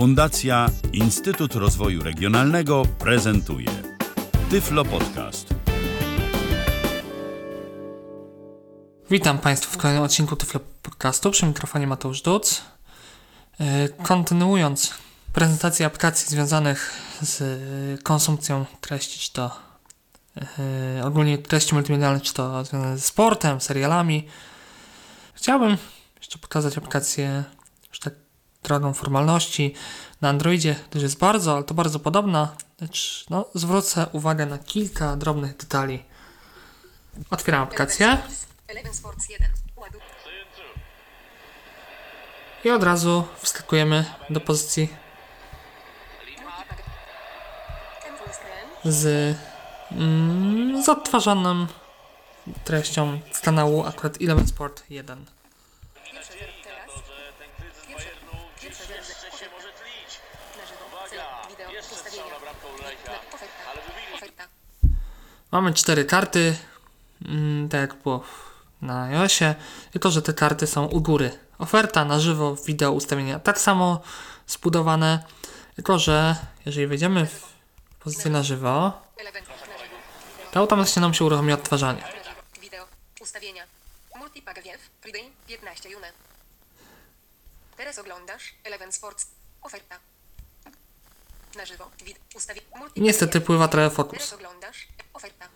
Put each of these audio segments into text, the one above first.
Fundacja Instytut Rozwoju Regionalnego prezentuje Tyflo Podcast. Witam Państwa w kolejnym odcinku Tyflo Podcastu. Przy mikrofonie Mateusz Duc. E, Kontynuując prezentację aplikacji związanych z konsumpcją treści, czy to e, ogólnie treści multimedialnych, czy to związane ze sportem, serialami, chciałbym jeszcze pokazać aplikację drogą formalności na Androidzie, też jest bardzo, ale to bardzo podobna, lecz no, zwrócę uwagę na kilka drobnych detali. Otwieram aplikację. Eleven Sports 1. Ładuj. I od razu wskakujemy do pozycji z, mm, treścią z kanału akurat Eleven Sport 1. Wideo. Ustawienia. Na- Oferta. Oferta. Mamy cztery karty, mm, tak jak było na iOSie, tylko że te karty są u góry. Oferta na żywo, wideo, ustawienia tak samo zbudowane, tylko że jeżeli wejdziemy w pozycję na żywo, to automatycznie nam się uruchomi odtwarzanie. Na żywo. Wideo. Ustawienia. Multipack Wiew. Friday. 15 june. Teraz oglądasz Eleven Sports. Oferta. Na żywo. Wid. Ustawienia. I niestety pływa trochę Teraz oglądasz oferta.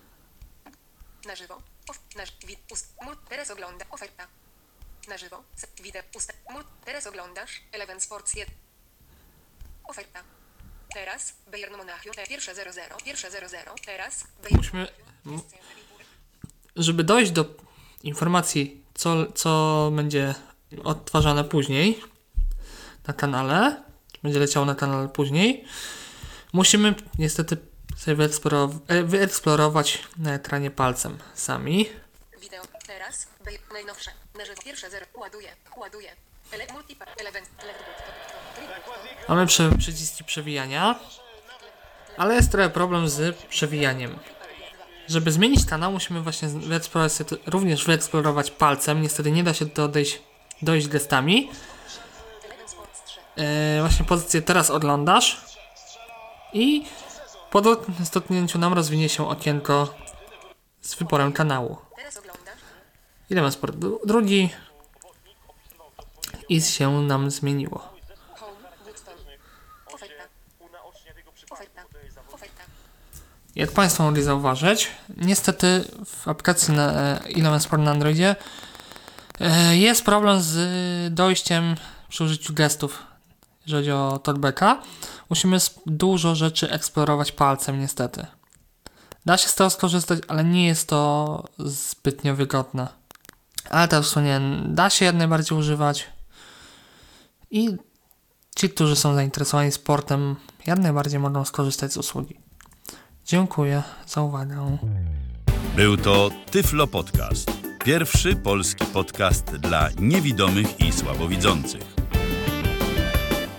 Na żywo. Of, na, ży- wid, ust, mul, teraz ogląda oferta. Na żywo. Mul, teraz oglądasz Eleven Sports 1. Oferta. Teraz Bayern Monachium. Pierwsze 0-0. Pierwsze 0-0. Teraz Bayern Musimy, m- żeby dojść do informacji, co, co będzie odtwarzane później na kanale, będzie leciało na kanale później, musimy niestety sobie e, wyeksplorować na ekranie palcem sami. Wideo. Teraz najnowsze. Na żywo. Pierwsze 0. Ładuje. Ładuje. Ele. Mamy prze, przyciski przewijania, ale jest trochę problem z przewijaniem. Żeby zmienić kanał, musimy właśnie wyeksplorować, również wyeksplorować palcem. Niestety nie da się do dojść, dojść gestami. Eleven Sports 3. E, właśnie pozycję teraz oglądasz i po dotknięciu nam rozwinie się okienko z wyborem kanału. Ile ma sport dru- drugi i się nam zmieniło. Jak Państwo mogli zauważyć, niestety w aplikacji na e, Eleven Sport na Androidzie e, jest problem z dojściem przy użyciu gestów, jeżeli chodzi o talkbacka. Musimy dużo rzeczy eksplorować palcem, niestety. Da się z tego skorzystać, ale nie jest to zbytnio wygodne. Ale jak wspomniałem, da się jak najbardziej używać. I ci, którzy są zainteresowani sportem, jak najbardziej mogą skorzystać z usługi. Dziękuję za uwagę. Był to Tyflo Podcast. Pierwszy polski podcast dla niewidomych i słabowidzących.